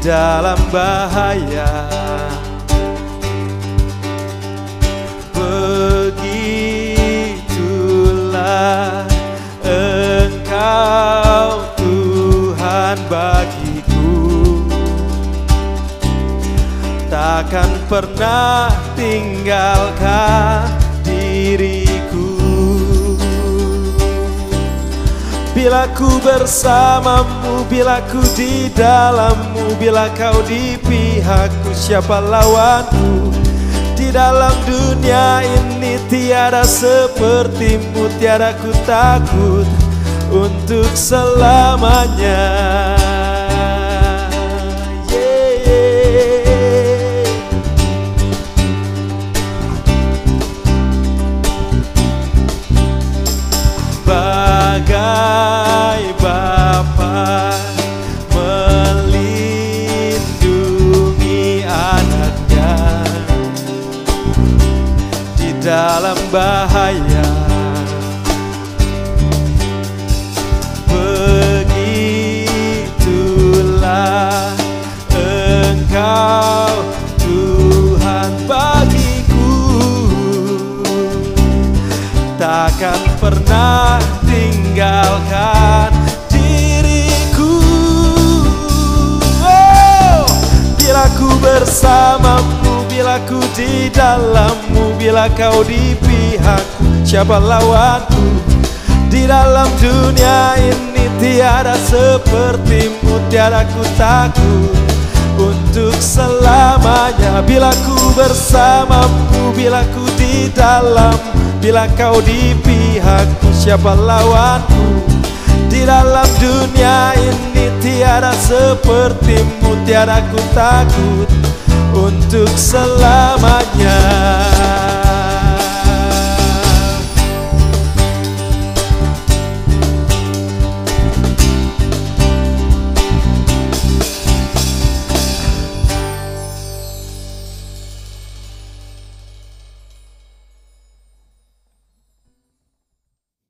dalam bahaya. Begitulah engkau Tuhan bagiku. Takkan pernah tinggalkan Bila ku bersamamu, bila ku di dalammu Bila kau di pihakku, siapa lawanku? Di dalam dunia ini tiada sepertimu Tiada ku takut untuk selamanya dalam bahaya. Begitulah engkau Tuhan bagiku. Takkan pernah tinggalkan bersamamu, bila ku di dalammu Bila kau di pihakku, siapa lawanku? Di dalam dunia ini tiada sepertimu Tiada ku takut untuk selamanya. Bila ku bersamamu, bila ku di dalam Bila kau di pihakku, siapa lawanku? Di dalam dunia ini tiada sepertimu Tiada ku takut untuk selamanya